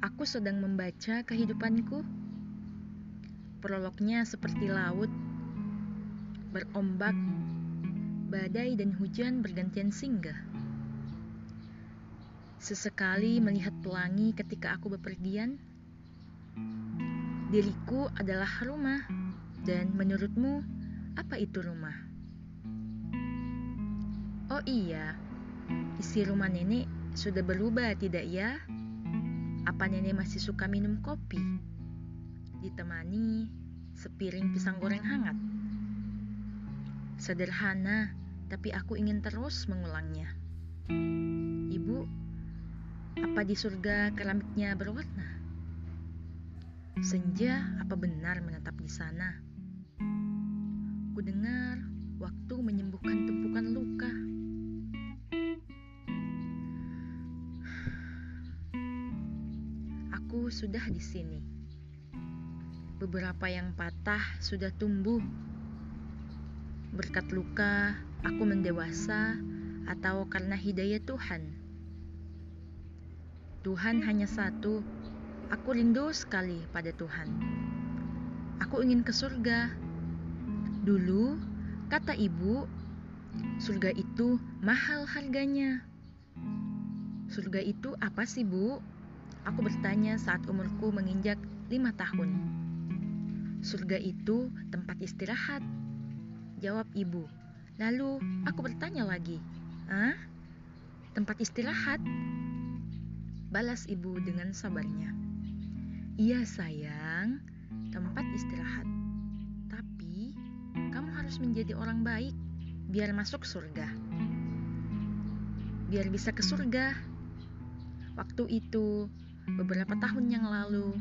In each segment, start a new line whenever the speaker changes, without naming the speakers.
Aku sedang membaca kehidupanku. Prolognya seperti laut, berombak, badai dan hujan bergantian singgah. Sesekali melihat pelangi ketika aku bepergian. Diriku adalah rumah, dan menurutmu, apa itu rumah? Oh iya, isi rumah nenek sudah berubah, tidak ya? Apa nenek masih suka minum kopi? Ditemani sepiring pisang goreng hangat. Sederhana, tapi aku ingin terus mengulangnya. Ibu, apa di surga keramiknya berwarna? Senja apa benar menetap di sana? Ku dengar waktu menyembuhkan Aku sudah di sini. Beberapa yang patah sudah tumbuh. Berkat luka, aku mendewasa atau karena hidayah Tuhan. Tuhan hanya satu. Aku rindu sekali pada Tuhan. Aku ingin ke surga. Dulu, kata ibu, surga itu mahal harganya. Surga itu apa sih, Bu? Aku bertanya saat umurku menginjak lima tahun. Surga itu tempat istirahat. Jawab ibu. Lalu aku bertanya lagi. Ah? Tempat istirahat? Balas ibu dengan sabarnya. Iya sayang, tempat istirahat. Tapi kamu harus menjadi orang baik biar masuk surga. Biar bisa ke surga. Waktu itu Beberapa tahun yang lalu,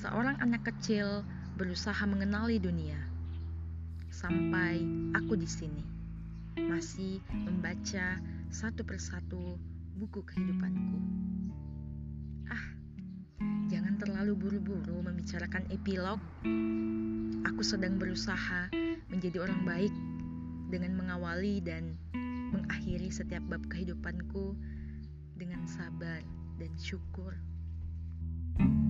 seorang anak kecil berusaha mengenali dunia. Sampai aku di sini, masih membaca satu persatu buku kehidupanku. Ah, jangan terlalu buru-buru membicarakan epilog. Aku sedang berusaha menjadi orang baik dengan mengawali dan mengakhiri setiap bab kehidupanku dengan sabar dan syukur. thank you